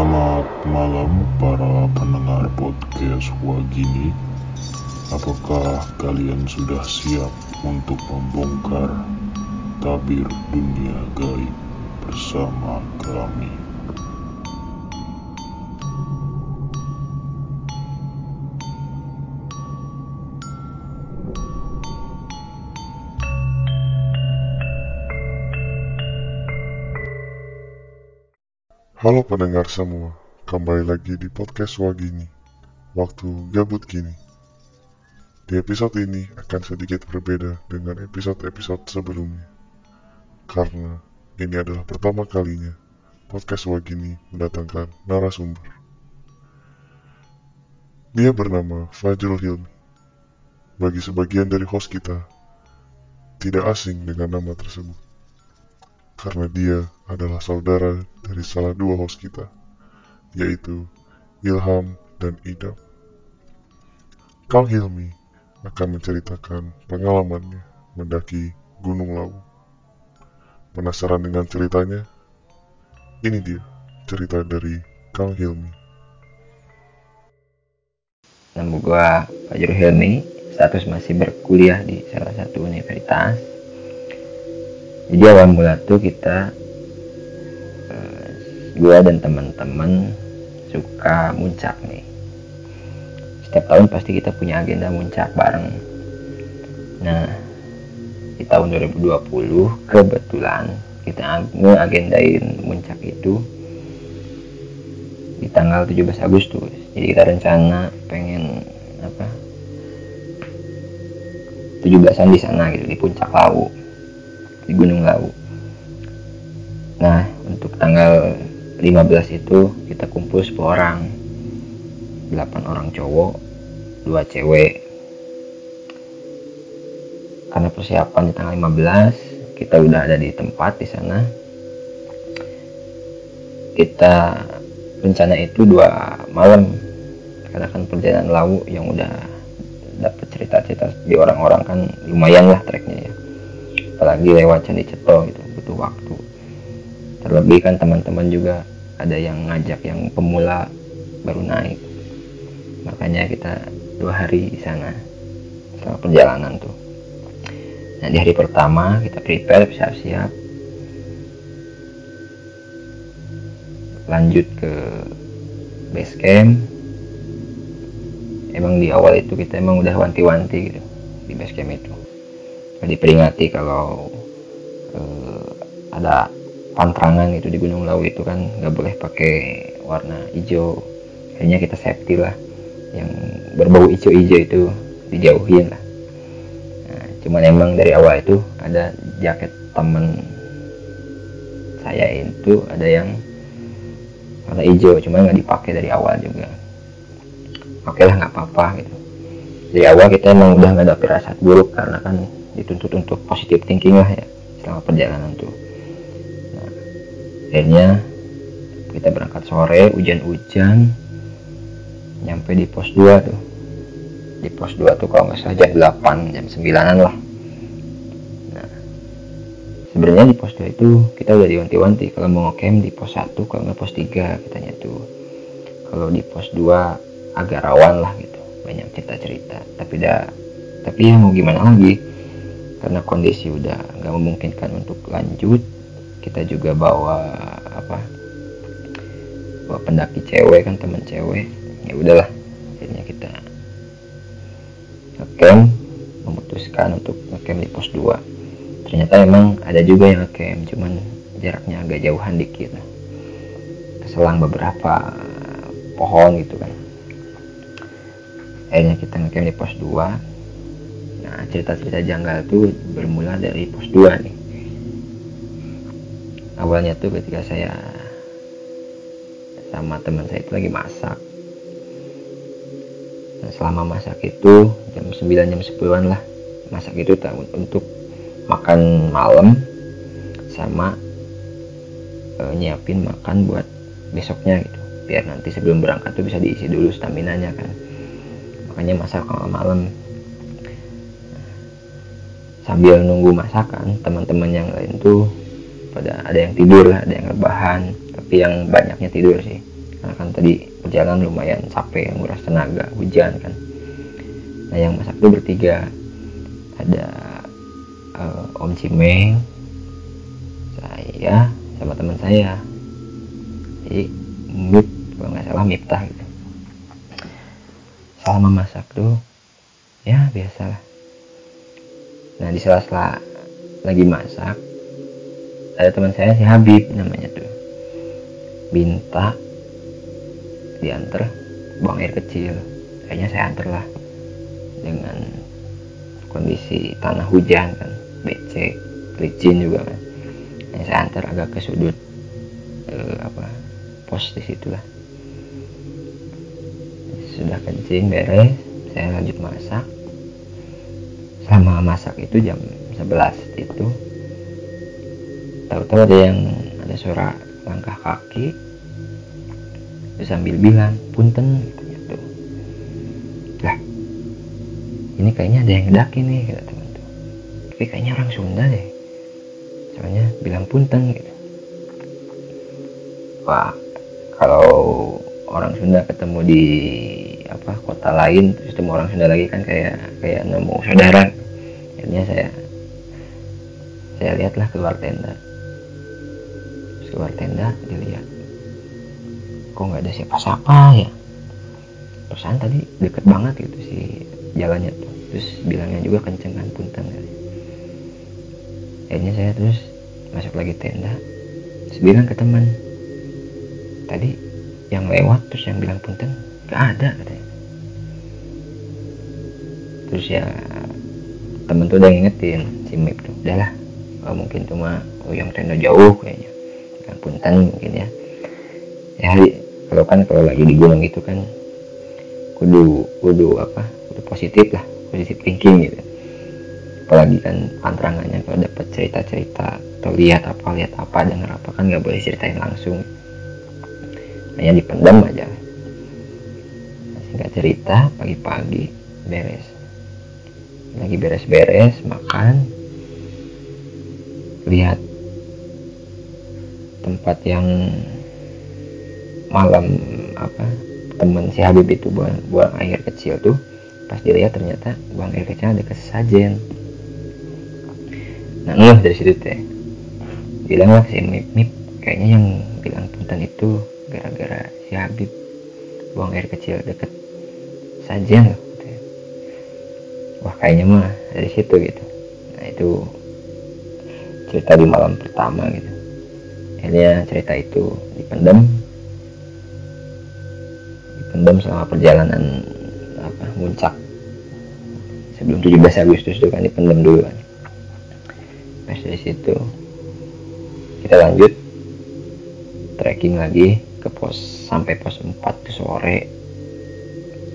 Selamat malam para pendengar podcast Wagini Apakah kalian sudah siap untuk membongkar tabir dunia gaib bersama kami? Halo pendengar semua, kembali lagi di podcast Wagini, waktu gabut gini. Di episode ini akan sedikit berbeda dengan episode-episode sebelumnya. Karena ini adalah pertama kalinya podcast Wagini mendatangkan narasumber. Dia bernama Fajrul Hilmi. Bagi sebagian dari host kita, tidak asing dengan nama tersebut karena dia adalah saudara dari salah dua host kita, yaitu Ilham dan Idam. Kang Hilmi akan menceritakan pengalamannya mendaki Gunung Lawu. Penasaran dengan ceritanya? Ini dia cerita dari Kang Hilmi. Nama gua Fajrul Hilmi, status masih berkuliah di salah satu universitas jadi awal mula tuh kita uh, gua dan teman-teman suka muncak nih. Setiap tahun pasti kita punya agenda muncak bareng. Nah di tahun 2020 kebetulan kita ngeagendain muncak itu di tanggal 17 Agustus. Jadi kita rencana pengen apa 17-an di sana gitu di puncak Lawu di Gunung Lawu. Nah, untuk tanggal 15 itu kita kumpul 10 orang. 8 orang cowok, 2 cewek. Karena persiapan di tanggal 15, kita udah ada di tempat di sana. Kita rencana itu dua malam karena kan perjalanan lawu yang udah dapat cerita-cerita di orang-orang kan lumayan lah treknya ya apalagi lewat candi ceto gitu butuh waktu. Terlebih kan teman-teman juga ada yang ngajak yang pemula baru naik. Makanya kita dua hari di sana selama perjalanan tuh. Nah di hari pertama kita prepare siap-siap. Lanjut ke base camp. Emang di awal itu kita emang udah wanti-wanti gitu di base camp itu diperingati kalau uh, ada pantrangan itu di Gunung Lawu itu kan nggak boleh pakai warna hijau. Kayaknya kita safety lah yang berbau hijau-hijau itu dijauhin lah. Nah, cuman emang dari awal itu ada jaket temen saya itu ada yang warna hijau cuman nggak dipakai dari awal juga. Oke lah nggak apa-apa gitu. Dari awal kita emang udah nggak ada firasat buruk karena kan dituntut untuk positive thinking lah ya selama perjalanan tuh. Nah, akhirnya kita berangkat sore hujan-hujan nyampe di pos 2 tuh. Di pos 2 tuh kalau nggak salah jam 8 jam 9an lah. Nah sebenarnya di pos 2 itu kita udah diwanti-wanti. Kalau mau ngecamp di pos 1 kalau nggak pos 3 katanya tuh. Kalau di pos 2 agak rawan lah gitu banyak cerita-cerita. Tapi dah tapi ya mau gimana lagi karena kondisi udah nggak memungkinkan untuk lanjut kita juga bawa apa bawa pendaki cewek kan teman cewek. Ya udahlah akhirnya kita ngecamp memutuskan untuk ngecamp di pos 2 ternyata emang ada juga yang ngecamp cuman jaraknya agak jauhan dikit. Keselang beberapa pohon gitu kan. Akhirnya kita ngecamp di pos 2 Nah, cerita-cerita janggal itu bermula dari pos 2 nih. Awalnya tuh ketika saya sama teman saya itu lagi masak. Nah, selama masak itu jam 9 jam 10-an lah. Masak itu untuk makan malam sama e, nyiapin makan buat besoknya gitu. Biar nanti sebelum berangkat tuh bisa diisi dulu stamina-nya kan. Makanya masak malam sambil nunggu masakan teman-teman yang lain tuh pada ada yang tidur ada yang rebahan tapi yang banyaknya tidur sih. Karena kan tadi perjalanan lumayan capek nguras tenaga hujan kan. Nah yang masak tuh bertiga. Ada uh, Om Cimeng saya sama teman saya. Jadi Mip kalau nggak salah Miftah gitu. Selama masak tuh ya biasalah nah di sela-sela lagi masak ada teman saya si Habib namanya tuh. Minta diantar buang air kecil. Kayaknya saya antar lah dengan kondisi tanah hujan kan becek licin juga kan. Yang saya antar agak ke sudut eh, apa pos di situ lah. Sudah kencing beres saya lanjut masak sama masak itu jam 11 itu. Tahu-tahu ada yang ada suara langkah kaki. Sambil bilang punten gitu lah ini kayaknya ada yang ngedaki nih kata teman tapi kayaknya orang Sunda deh. Soalnya bilang punten gitu. Wah kalau orang Sunda ketemu di apa kota lain terus ketemu orang Sunda lagi kan kayak kayak nemu saudara lihatlah keluar tenda. Keluar tenda dilihat. Kok nggak ada siapa-siapa ya? Perusahaan tadi deket banget gitu sih jalannya tuh. Terus bilangnya juga kenceng kan punten kali akhirnya saya terus masuk lagi tenda. Terus bilang ke teman tadi yang lewat terus yang bilang punten gak ada katanya. Terus ya temen tuh udah ngingetin si Mip tuh udahlah oh, mungkin cuma oh yang tenda jauh kayaknya. Yang punten mungkin ya. Ya kalau kan kalau lagi di gunung itu kan kudu kudu apa kudu positif lah positif thinking gitu. Apalagi kan antrangannya kalau dapat cerita-cerita atau lihat apa lihat apa dengar apa kan nggak boleh ceritain langsung. Hanya dipendam aja. Singkat cerita pagi-pagi beres. Lagi beres-beres makan lihat tempat yang malam apa temen si Habib itu buang, buang air kecil tuh. Pas dilihat ternyata buang air kecil ada kesajen nah ngeh dari situ teh. Bilang lah si Mip Mip kayaknya yang bilang punten itu gara-gara si Habib buang air kecil deket sajen wah kayaknya mah dari situ gitu. Nah itu cerita di malam pertama gitu. Akhirnya cerita itu dipendam. Dipendam selama perjalanan apa muncak sebelum 17 Agustus itu kan dipendam dulu kan. Pas dari situ kita lanjut. Trekking lagi ke pos sampai pos 4 ke sore.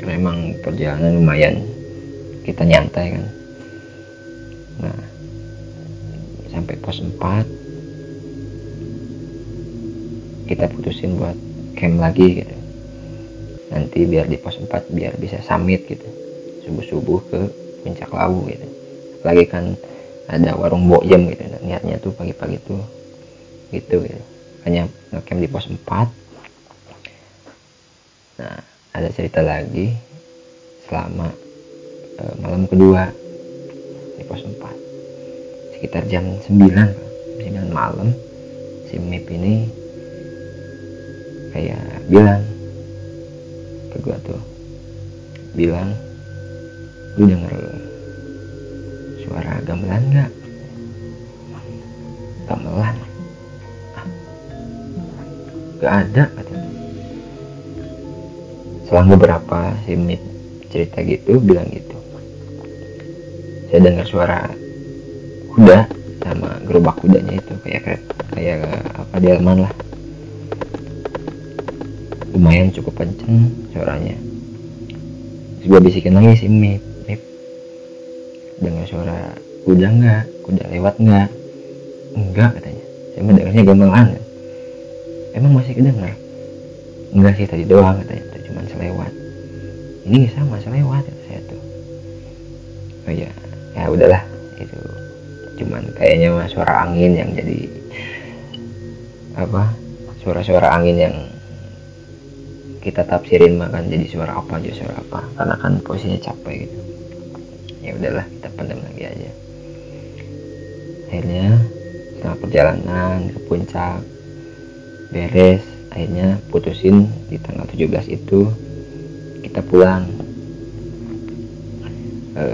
Karena emang perjalanan lumayan kita nyantai kan pos 4 kita putusin buat camp lagi gitu. Nanti biar di pos 4 biar bisa summit gitu. Subuh-subuh ke puncak lawu gitu. Lagi kan ada warung bojem gitu. Nah, niatnya tuh pagi-pagi tuh gitu gitu. Hanya ngecamp di pos 4 nah ada cerita lagi selama uh, malam kedua di pos 4 sekitar jam 9 9 malam si Mip ini kayak bilang ke gua tuh bilang lu denger suara gamelan nggak? Gamelan? Ah, gak ada katanya selang beberapa si Mip cerita gitu bilang gitu. Saya dengar suara gerobak kudanya itu kayak kayak apa delman lah. Lumayan cukup kenceng suaranya. Terus gue bisikin lagi si Mip Mip. Dengar suara kuda nggak? Kuda lewat nggak? Enggak katanya. Saya mah dengarnya gamelan emang masih kedengar enggak sih tadi doang katanya. Itu cuma selewat. Ini sama selewat saya tuh. Oh ya ya udahlah. Itu cuman kayaknya mah suara angin yang jadi apa suara-suara angin yang kita tafsirin mah kan jadi suara apa aja suara apa. Karena kan posisinya capek gitu. Ya udahlah kita pendam lagi aja. Akhirnya setelah perjalanan ke puncak beres akhirnya putusin di tanggal 17 itu kita pulang. E,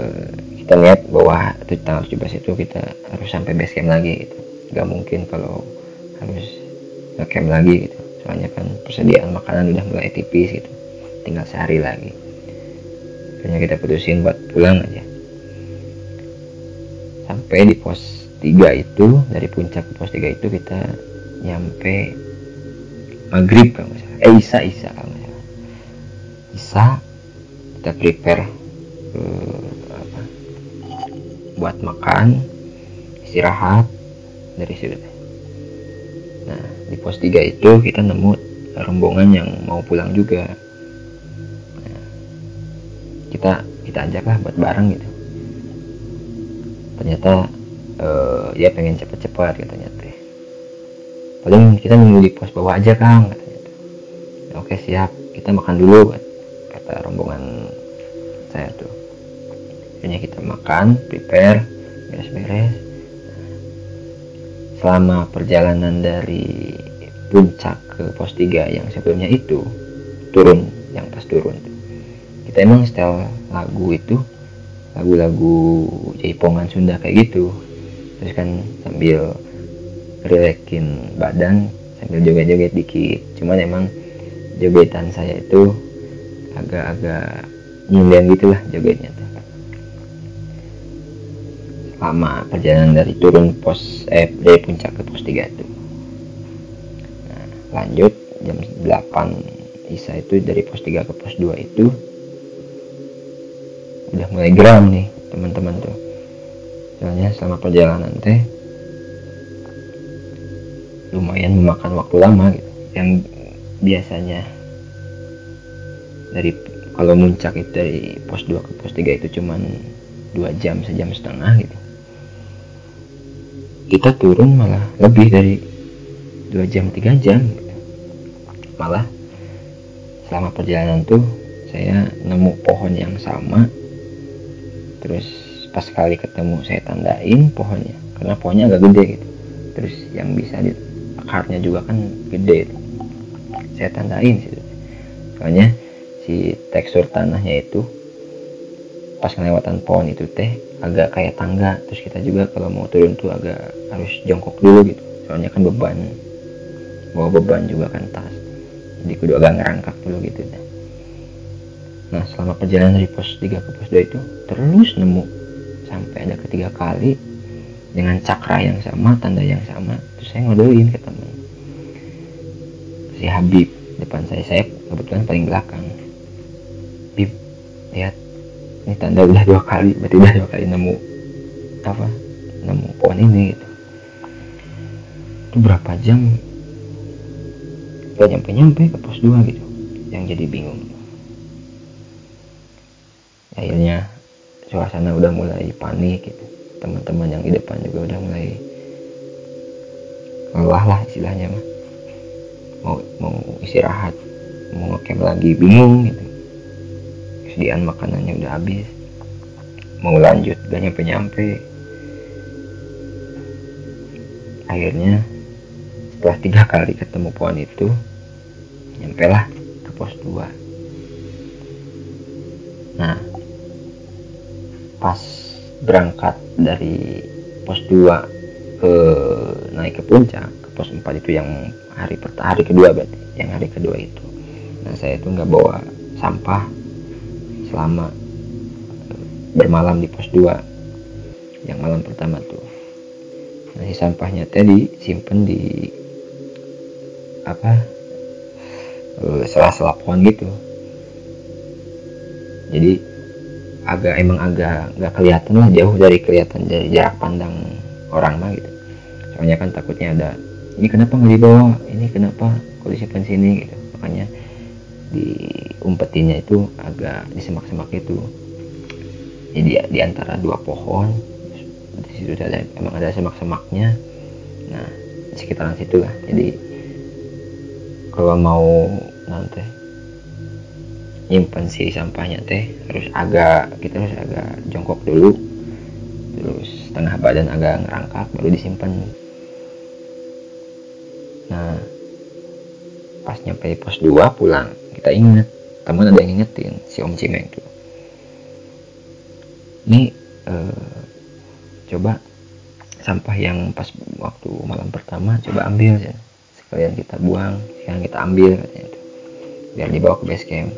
kita lihat bahwa tanggal 17 itu kita harus sampai base camp lagi gitu. Nggak mungkin kalau harus ngecamp lagi gitu. Soalnya kan persediaan makanan udah mulai tipis gitu. Tinggal sehari lagi. Akhirnya kita putusin buat pulang aja. Sampai di pos 3 itu dari puncak ke pos 3 itu kita nyampe maghrib kalau nggak salah. Eh isa isa kalau nggak isa kita prepare apa buat makan istirahat dari situ Nah, di pos 3 itu kita nemu rombongan yang mau pulang juga. Nah, kita kita ajaklah buat bareng gitu. Ternyata uh, dia pengen cepet-cepet katanya teh. Paling kita nunggu di pos bawah aja kang. Oke siap, kita makan dulu kata rombongan saya tuh. Akhirnya kita makan, prepare, beres-beres. Selama perjalanan dari puncak ke pos 3 yang sebelumnya itu turun yang pas turun. Kita emang setel lagu itu lagu-lagu jaipongan Sunda kayak gitu. Terus kan sambil relaxin badan sambil joget-joget dikit. Cuman emang jogetan saya itu agak-agak nyinden gitulah jogetnya lama perjalanan dari turun pos eh dari puncak ke pos 3 itu. Nah, lanjut jam 8 Isa itu dari pos 3 ke pos 2 itu udah mulai geram nih teman-teman tuh. Soalnya selama perjalanan teh lumayan memakan waktu lama gitu. Yang biasanya dari kalau muncak itu dari pos 2 ke pos 3 itu cuman dua jam sejam setengah gitu kita turun malah lebih dari dua jam tiga jam. Malah selama perjalanan tuh saya nemu pohon yang sama. Terus pas kali ketemu saya tandain pohonnya karena pohonnya agak gede gitu. Terus yang bisa di akarnya juga kan gede saya tandain sih. Soalnya si tekstur tanahnya itu pas kelewatan pohon itu teh agak kayak tangga. Terus kita juga kalau mau turun tuh agak harus jongkok dulu gitu. Soalnya kan beban bawa beban juga kan tas. Jadi kudu agak ngerangkak dulu gitu deh. nah selama perjalanan dari pos 3 ke pos 2 itu terus nemu sampai ada ketiga kali dengan cakra yang sama tanda yang sama. Terus saya ngodoin ke teman si Habib depan saya saya kebetulan paling belakang. Habib lihat ini tanda udah dua kali berarti udah dua kali nemu apa? Nemu pohon ini gitu. Itu berapa jam? Gak nyampe nyampe ke pos 2 gitu. Yang jadi bingung. Akhirnya suasana udah mulai panik gitu. Teman-teman yang di depan juga udah mulai lelah lah istilahnya mah. Mau mau istirahat mau ngecamp lagi bingung gitu kesediaan makanannya udah habis. Mau lanjut gak nyampe nyampe akhirnya setelah tiga kali ketemu pohon itu nyampe lah ke pos 2 nah pas berangkat dari pos 2 ke naik ke puncak ke pos 4 itu yang hari pertama hari kedua berarti yang hari kedua itu. Nah saya itu nggak bawa sampah selama bermalam di pos 2 yang malam pertama tuh. Nah si sampahnya tadi simpen di apa eh, sela-sela pohon gitu. Jadi agak emang agak nggak kelihatan lah jauh dari kelihatan dari jarak pandang orang mah gitu. Soalnya kan takutnya ada ini kenapa nggak dibawa? Ini kenapa? Kok disimpan sini? gitu. Makanya diumpetinnya itu agak di semak-semak itu. Jadi di antara dua pohon di situ ada emang ada semak-semaknya. Nah di sekitaran situ lah. Jadi kalau mau nanti nyimpen si sampahnya teh harus agak kita harus agak jongkok dulu. Terus setengah badan agak ngerangkak baru disimpan. Nah pas nyampe pos 2 pulang kita inget teman ada yang ingetin si om Cimeng tuh. Ini eh, coba sampah yang pas waktu malam pertama coba ambil ya. Sekalian kita buang sekalian kita ambil katanya itu biar dibawa ke base camp.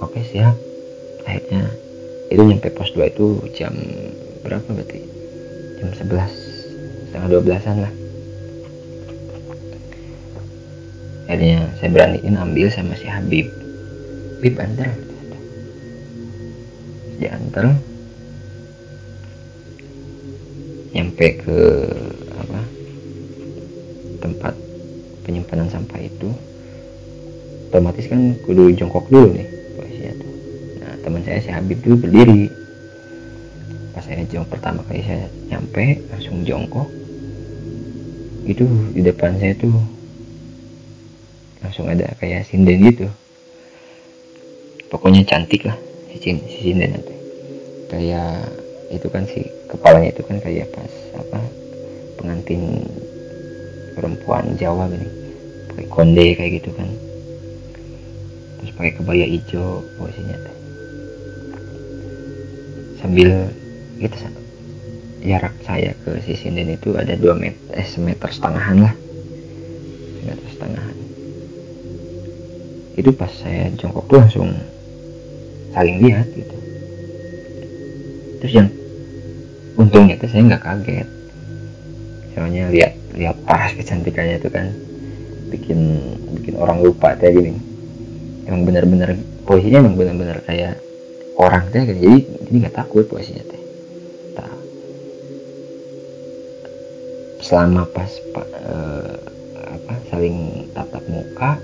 Oke siap. Akhirnya itu nyampe pos 2 itu jam berapa berarti? Jam 11 setengah 12an lah akhirnya saya beraniin ambil sama si Habib. Habib antar. Dia antar. Nyampe ke apa tempat penyimpanan sampah itu. Otomatis kan kudu jongkok dulu nih teman saya si Habib dulu berdiri. Pas saya jongkok pertama kali saya nyampe langsung jongkok. Itu di depan saya tuh langsung ada kayak sinden gitu. Pokoknya cantik lah si, si sinden nanti. Kayak itu kan si kepalanya itu kan kayak pas apa pengantin perempuan Jawa gini. Pakai konde kayak gitu kan. Terus pakai kebaya hijau posisinya. Teh sambil kita jarak saya ke si sinden itu ada 2 meter eh semeter setengahan lah itu pas saya jongkok tuh langsung saling lihat gitu. Terus yang untungnya tuh saya nggak kaget. Soalnya lihat lihat paras kecantikannya itu kan bikin bikin orang lupa kayak gini. Emang benar-benar posisinya emang benar-benar kayak orang teh jadi jadi nggak takut posisinya teh selama pas pak eh, apa saling tatap muka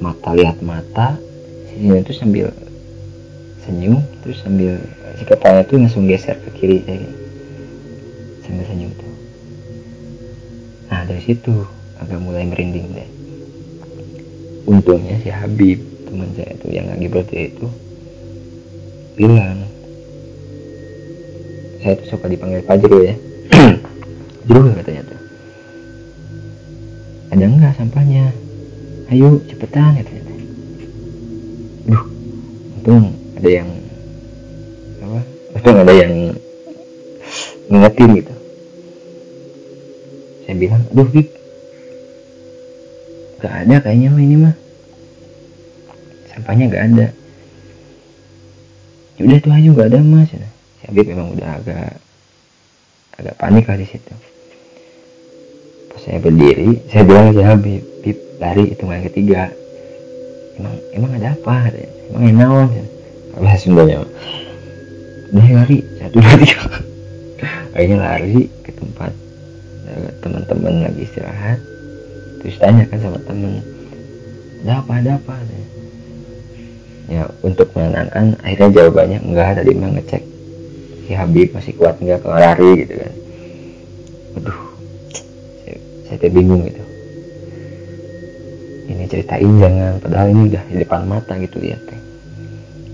mata lihat mata sini itu sambil senyum terus sambil si kepala itu langsung geser ke kiri kayak sambil senyum tuh. Nah dari situ agak mulai merinding deh. Untungnya si Habib teman saya itu yang lagi berarti itu bilang saya tuh suka dipanggil Fajro ya. Jero katanya tuh. Ada enggak sampahnya ayo cepetan katanya tuh duh untung ada yang apa? Untung ada yang ngingetin gitu. Saya bilang aduh Bib gak ada kayaknya mah ini mah. Sampahnya gak ada. Ya udah tuh ayo gak ada mas. Si Habib memang udah agak agak panik lah di situ. Pas saya berdiri saya bilang ke Habib Habib lari itu yang ketiga. Emang emang ada apa? Emang ya. bahasa Sundanya. Udah lari satu dua tiga. Akhirnya lari ke tempat eh, teman-teman lagi istirahat. Terus tanya kan sama temen ada apa ada apa? Ya untuk menenangkan akhirnya jawabannya enggak tadi mah ngecek si Habib masih kuat enggak kalau lari gitu kan. Aduh saya, saya bingung gitu ini ceritain jangan padahal ini udah di depan mata gitu lihat teh.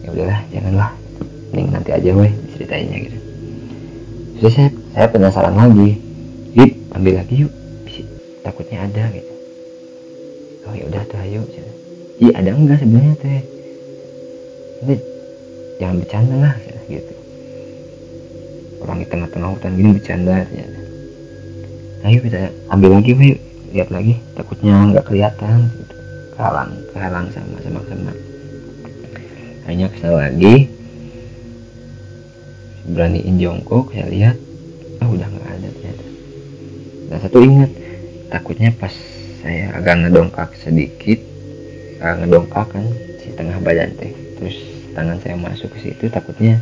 Ya udahlah janganlah. Ini nanti aja weh ceritainnya gitu. Terus saya saya penasaran lagi. Bib ambil lagi yuk. Takutnya ada gitu. Oh ya udah tuh ayo. Iya ada enggak sebenarnya teh? Ini jangan bercanda lah gitu. Orang di tengah-tengah hutan gini bercanda ya. ayo kita ambil lagi yuk lihat lagi takutnya nggak kelihatan gitu. Kehalang kehalang sama sama sama. Hanya kesal lagi. Beraniin jongkok saya lihat. Oh udah nggak ada ternyata. Dan satu ingat takutnya pas saya agak ngedongkak sedikit agak ngedongkak kan si tengah badan teh. Terus tangan saya masuk ke situ takutnya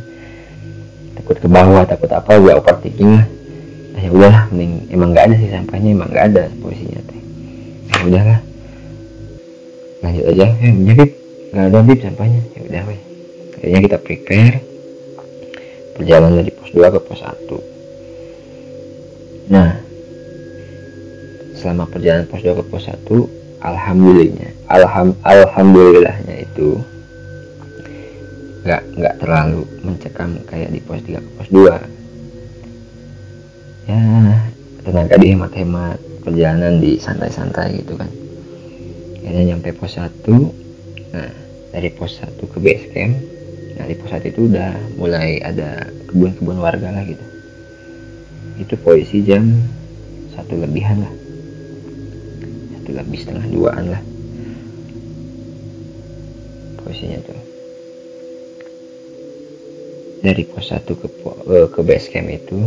takut ke bawah takut apa gak overthinking lah nah, ya udahlah mending emang nggak ada sih sampahnya emang nggak ada posisinya teh. Ya udahlah. Lanjut aja. Eh menyakit nggak ada bib sampahnya. Ya udah weh. Akhirnya kita prepare. Perjalanan dari pos 2 ke pos 1 nah selama perjalanan pos 2 ke pos 1 alhamdulillahnya alham alhamdulillahnya itu nggak nggak terlalu mencekam kayak di pos 3 ke pos 2 ya tenaga dihemat-hemat perjalanan di santai-santai gitu kan. Akhirnya nyampe pos 1 nah dari pos 1 ke base camp nah di pos 1 itu udah mulai ada kebun-kebun warga lah gitu. Itu posisi jam satu lebihan lah. Satu lebih setengah duaan lah. Posisinya tuh. Dari pos 1 ke eh, ke base camp itu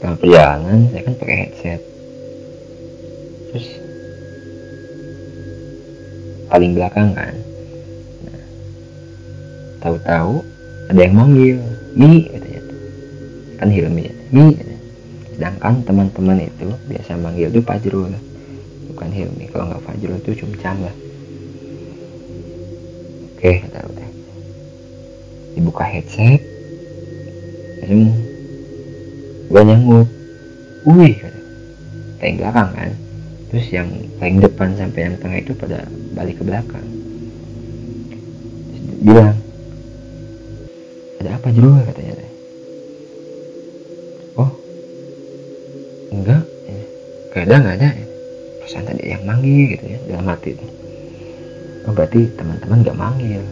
selama perjalanan saya kan pakai headset. Terus paling belakang kan. Nah, tahu-tahu ada yang manggil mi katanya kan Hilmi mi sedangkan teman-teman itu biasa manggil tuh Fajrul. Bukan Hilmi kalau nggak Fajrul itu cumcam lah. Oke kata dibuka headset langsung gue nyanggup wih paling belakang kan? Terus yang paling depan sampai yang tengah itu pada balik ke belakang. Terus bilang ada apa jeruk katanya oh enggak. Gak ada nggak ada. Pesan tadi yang manggil gitu ya dalam hati itu. Oh berarti teman-teman gak manggil.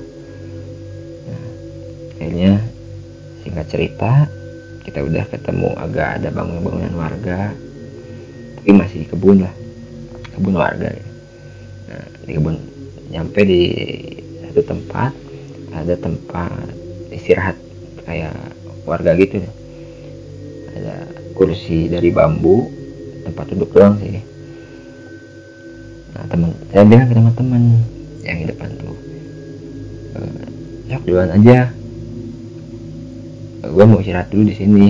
Akhirnya singkat cerita kita udah ketemu agak ada bangunan-bangunan warga. Tapi masih kebun lah. Kebun warga ya. nah di kebun nyampe di satu tempat ada tempat istirahat. Kayak warga gitu ya. Ada kursi dari bambu tempat duduk doang sih. Nah teman saya bilang ke teman-teman yang di depan tuh sok duluan aja gue mau istirahat dulu di sini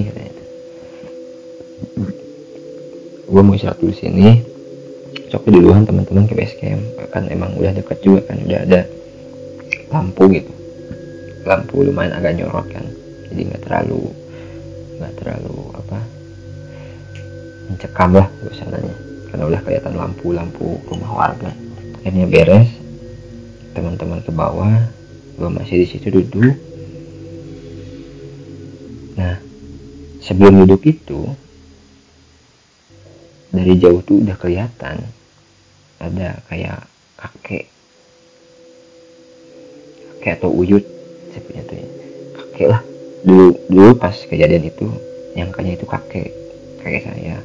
gue mau istirahat dulu di sini. Sok duluan teman-teman ke base camp. Kan emang udah deket juga kan udah ada lampu gitu. Lampu lumayan agak nyorot kan. Jadi nggak terlalu nggak terlalu apa mencekam lah suasananya. Karena udah kelihatan lampu-lampu rumah warga. Akhirnya beres. Teman-teman ke bawah gue masih di situ duduk sebelum duduk itu, dari jauh tuh udah kelihatan ada kayak kakek, kakek atau uyut sebenarnya tuh ya. kakek lah. Dulu dulu pas kejadian itu, yang kayaknya itu kakek, kakek saya.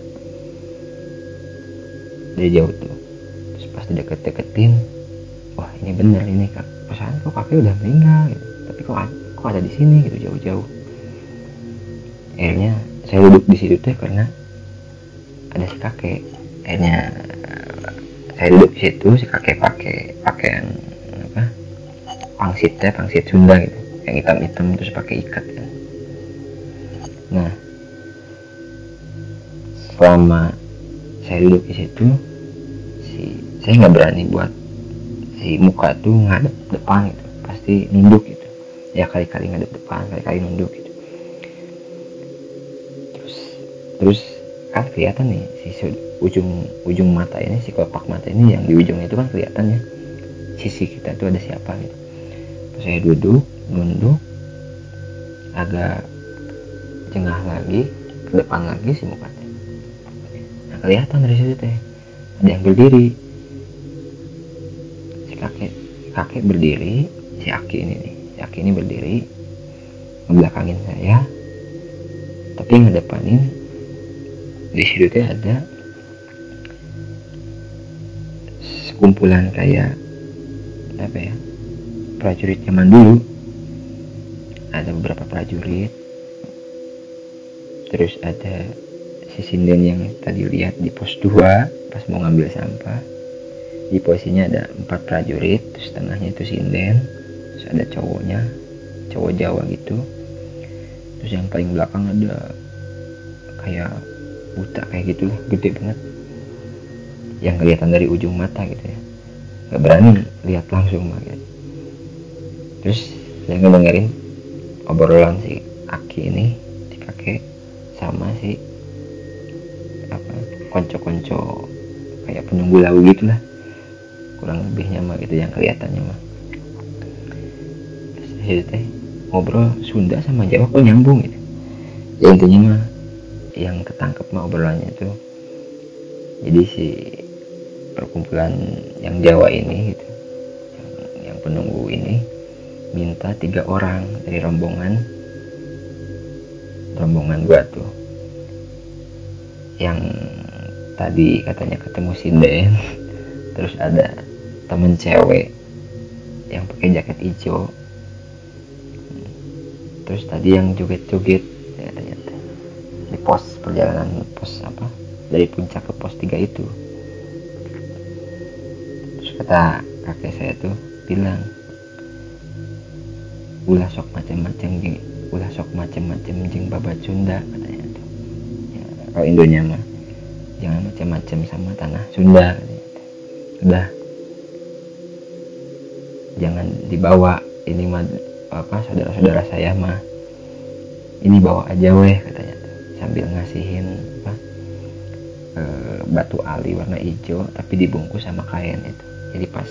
Dari jauh tuh, terus pas deket-deketin, wah ini bener ini kak, pesan kok kakek udah meninggal gitu. Tapi kok kok ada di sini gitu jauh-jauh akhirnya saya duduk di situ teh karena ada si kakek. Akhirnya saya duduk di situ si kakek pakai pakaian apa pangsit teh pangsit Sunda gitu yang hitam-hitam terus pakai ikat kan. Nah selama saya duduk di situ si saya nggak berani buat si muka tuh ngadep depan gitu pasti nunduk gitu. Ya kali-kali ngadep depan kali-kali nunduk gitu terus kan kelihatan nih si ujung ujung mata ini si kelopak mata ini yang di ujungnya itu kan kelihatan ya. Sisi kita itu ada siapa gitu. Terus saya duduk nunduk agak jengah lagi ke depan lagi si mukanya. Nah kelihatan dari situ teh. Ada yang berdiri. Si kakek kakek berdiri si aki ini nih. Si aki ini berdiri ngebelakangin saya tapi ngedepanin di situ teh ada sekumpulan kayak apa ya prajurit zaman dulu. Ada beberapa prajurit. Terus ada si sinden yang tadi lihat di pos 2 pas mau ngambil sampah. Di posisinya ada empat prajurit terus tengahnya itu sinden terus ada cowoknya cowok Jawa gitu. Terus yang paling belakang ada kayak buta kayak gitu gede banget. Yang kelihatan dari ujung mata gitu ya. Gak berani lihat langsung mah gitu. terus saya ngedengerin obrolan si Aki ini si kakek sama si apa konco-konco kayak penunggu lagu gitu lah. Kurang lebihnya mah gitu yang kelihatannya mah. Terus teh ngobrol Sunda sama Jawa kok nyambung gitu. Ya intinya mah yang ketangkep mah obrolannya itu. Jadi si perkumpulan yang Jawa ini gitu yang, yang penunggu ini minta tiga orang dari rombongan rombongan gua tuh. Yang tadi katanya ketemu sinden terus ada temen cewek yang pakai jaket hijau. Terus tadi yang joget-joget ya ternyata di pos perjalanan pos apa dari puncak ke pos 3 itu. Terus kata kakek saya tuh bilang ulah sok macam-macam jeng. Ulah sok macam-macam jeng babat Sunda katanya tuh ya, kalau Indonya mah jangan macam-macam sama tanah Sunda udah. Jangan dibawa ini mah apa saudara-saudara saya mah ini bawa aja weh sambil ngasihin apa e, batu ali warna hijau tapi dibungkus sama kain itu. Jadi pas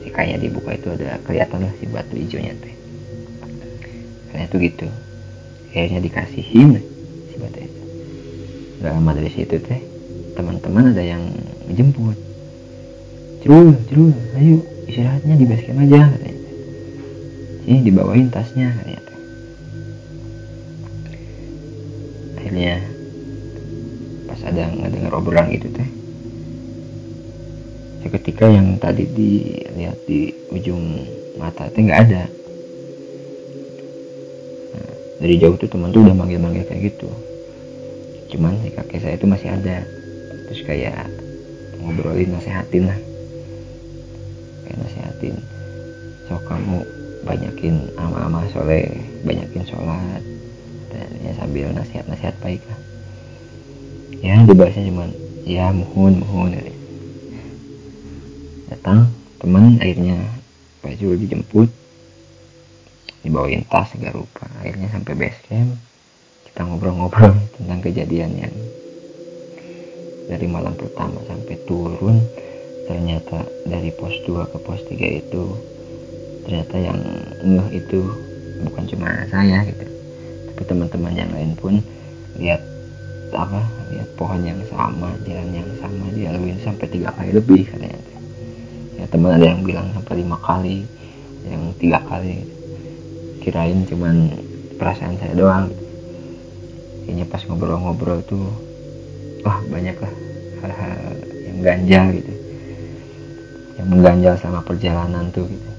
si kainnya dibuka itu ada kelihatan lah si batu hijaunya teh karena itu gitu. Akhirnya dikasihin si batu itu. Gak lama dari situ teh teman-teman ada yang menjemput cerul cerul ayo istirahatnya di base camp aja katanya. Sini dibawain tasnya katanya akhirnya pas ada ngedenger obrolan gitu teh. Seketika yang tadi dilihat di ujung mata teh nggak ada. Nah, dari jauh tuh teman tuh udah manggil-manggil kayak gitu. Cuman si kakek saya itu masih ada. Terus kayak ngobrolin nasehatin lah. Kayak nasehatin. So kamu banyakin amal-amal soleh banyakin sholat dan ya sambil nasihat-nasihat baik lah. Ya dibahasnya cuman ya mohon mohon ya. datang teman akhirnya Pak Jul dijemput dibawain tas segala rupa. Akhirnya sampai base camp kita ngobrol-ngobrol tentang kejadian yang dari malam pertama sampai turun. Ternyata dari pos 2 ke pos 3 itu ternyata yang ngeh itu bukan cuma saya gitu tapi teman-teman yang lain pun lihat apa lihat pohon yang sama jalan yang sama dilaluin sampai tiga kali lebih katanya. Ya teman ada yang bilang sampai lima kali yang tiga kali. Kirain cuman perasaan saya doang. Kayaknya pas ngobrol-ngobrol tuh wah banyak lah hal-hal yang ganjal gitu. Yang mengganjal sama perjalanan tuh gitu.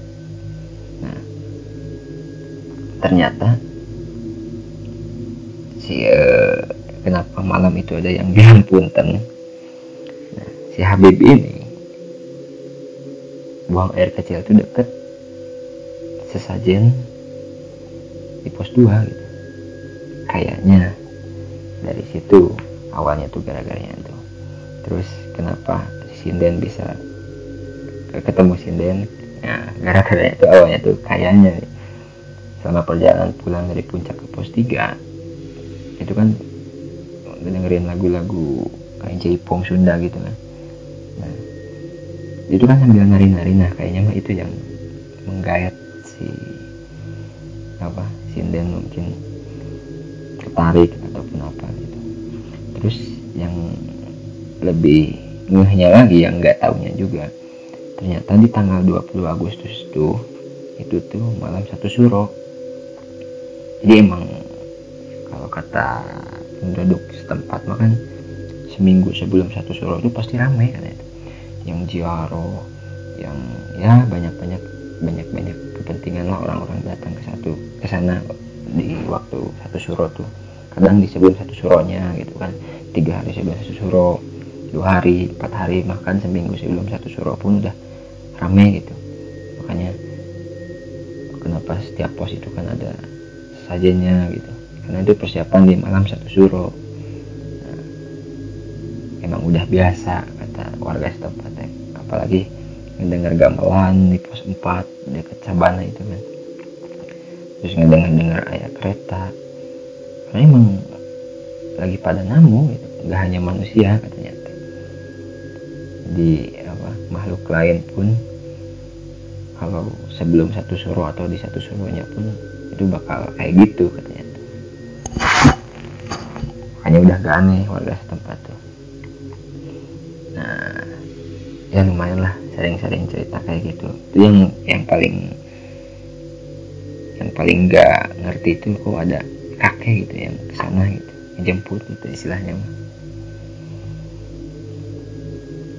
Nah ternyata si uh, kenapa malam itu ada yang bilang punten nah, si Habib ini buang air kecil itu deket sesajen di pos 2 gitu. Kayaknya dari situ awalnya tuh gara-garanya itu terus kenapa sinden bisa ketemu sinden? Nah gara-gara itu awalnya tuh kayaknya selama perjalanan pulang dari puncak ke pos 3 itu kan dengerin lagu-lagu kayak J-pop Sunda gitu kan. Nah itu kan sambil nari-nari. Nah kayaknya mah itu yang menggayat si apa sinden mungkin tertarik ataupun apa gitu. Terus yang lebih ngehnya lagi yang nggak taunya juga ternyata di tanggal 20 Agustus tuh itu tuh malam satu suro. Jadi emang kalau kata penduduk setempat makan seminggu sebelum satu suro itu pasti ramai itu yang jiaro yang ya banyak banyak banyak banyak kepentingan lah orang-orang datang ke satu ke sana di waktu satu suro tuh. Kadang di sebelum satu suronya gitu kan tiga hari sebelum satu suro dua hari empat hari makan seminggu sebelum satu suro pun udah rame gitu. Makanya kenapa setiap pos itu kan ada sajennya gitu karena itu persiapan di malam satu suro. Nah, emang udah biasa kata warga setempat ya. apalagi ngedengar gamelan di pos 4 dekat Sabana itu kan terus ngedengar-dengar ayat kereta. Karena emang lagi pada namu gitu. Nggak hanya manusia katanya. Di apa makhluk lain pun kalau sebelum satu suruh atau di satu suruhnya pun itu bakal kayak gitu katanya makanya udah gak aneh warga setempat tuh. Nah ya lumayan lah sering-sering cerita kayak gitu. Itu yang yang paling yang paling gak ngerti itu kok ada kakek gitu yang ke sana gitu jemput gitu istilahnya mah.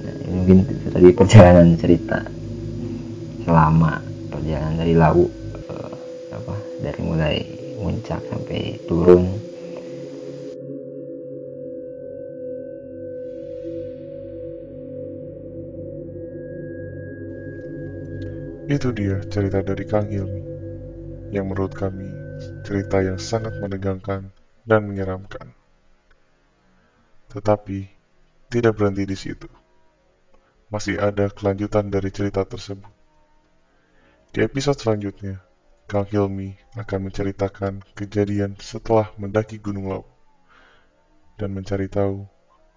Nah, ini mungkin itu tadi perjalanan cerita selama perjalanan dari Lawu eh, apa dari mulai muncak sampai turun Itu dia cerita dari Kang Hilmi, yang menurut kami cerita yang sangat menegangkan dan menyeramkan. Tetapi, tidak berhenti di situ. Masih ada kelanjutan dari cerita tersebut. Di episode selanjutnya, Kang Hilmi akan menceritakan kejadian setelah mendaki Gunung Lawu dan mencari tahu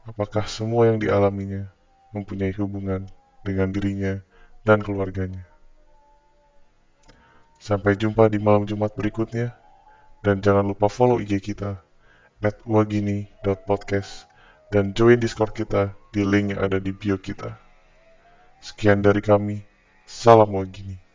apakah semua yang dialaminya mempunyai hubungan dengan dirinya dan keluarganya. Sampai jumpa di malam Jumat berikutnya. Dan jangan lupa follow IG kita wagini.podcast dan join Discord kita di link yang ada di bio kita. Sekian dari kami. Salam Wagini.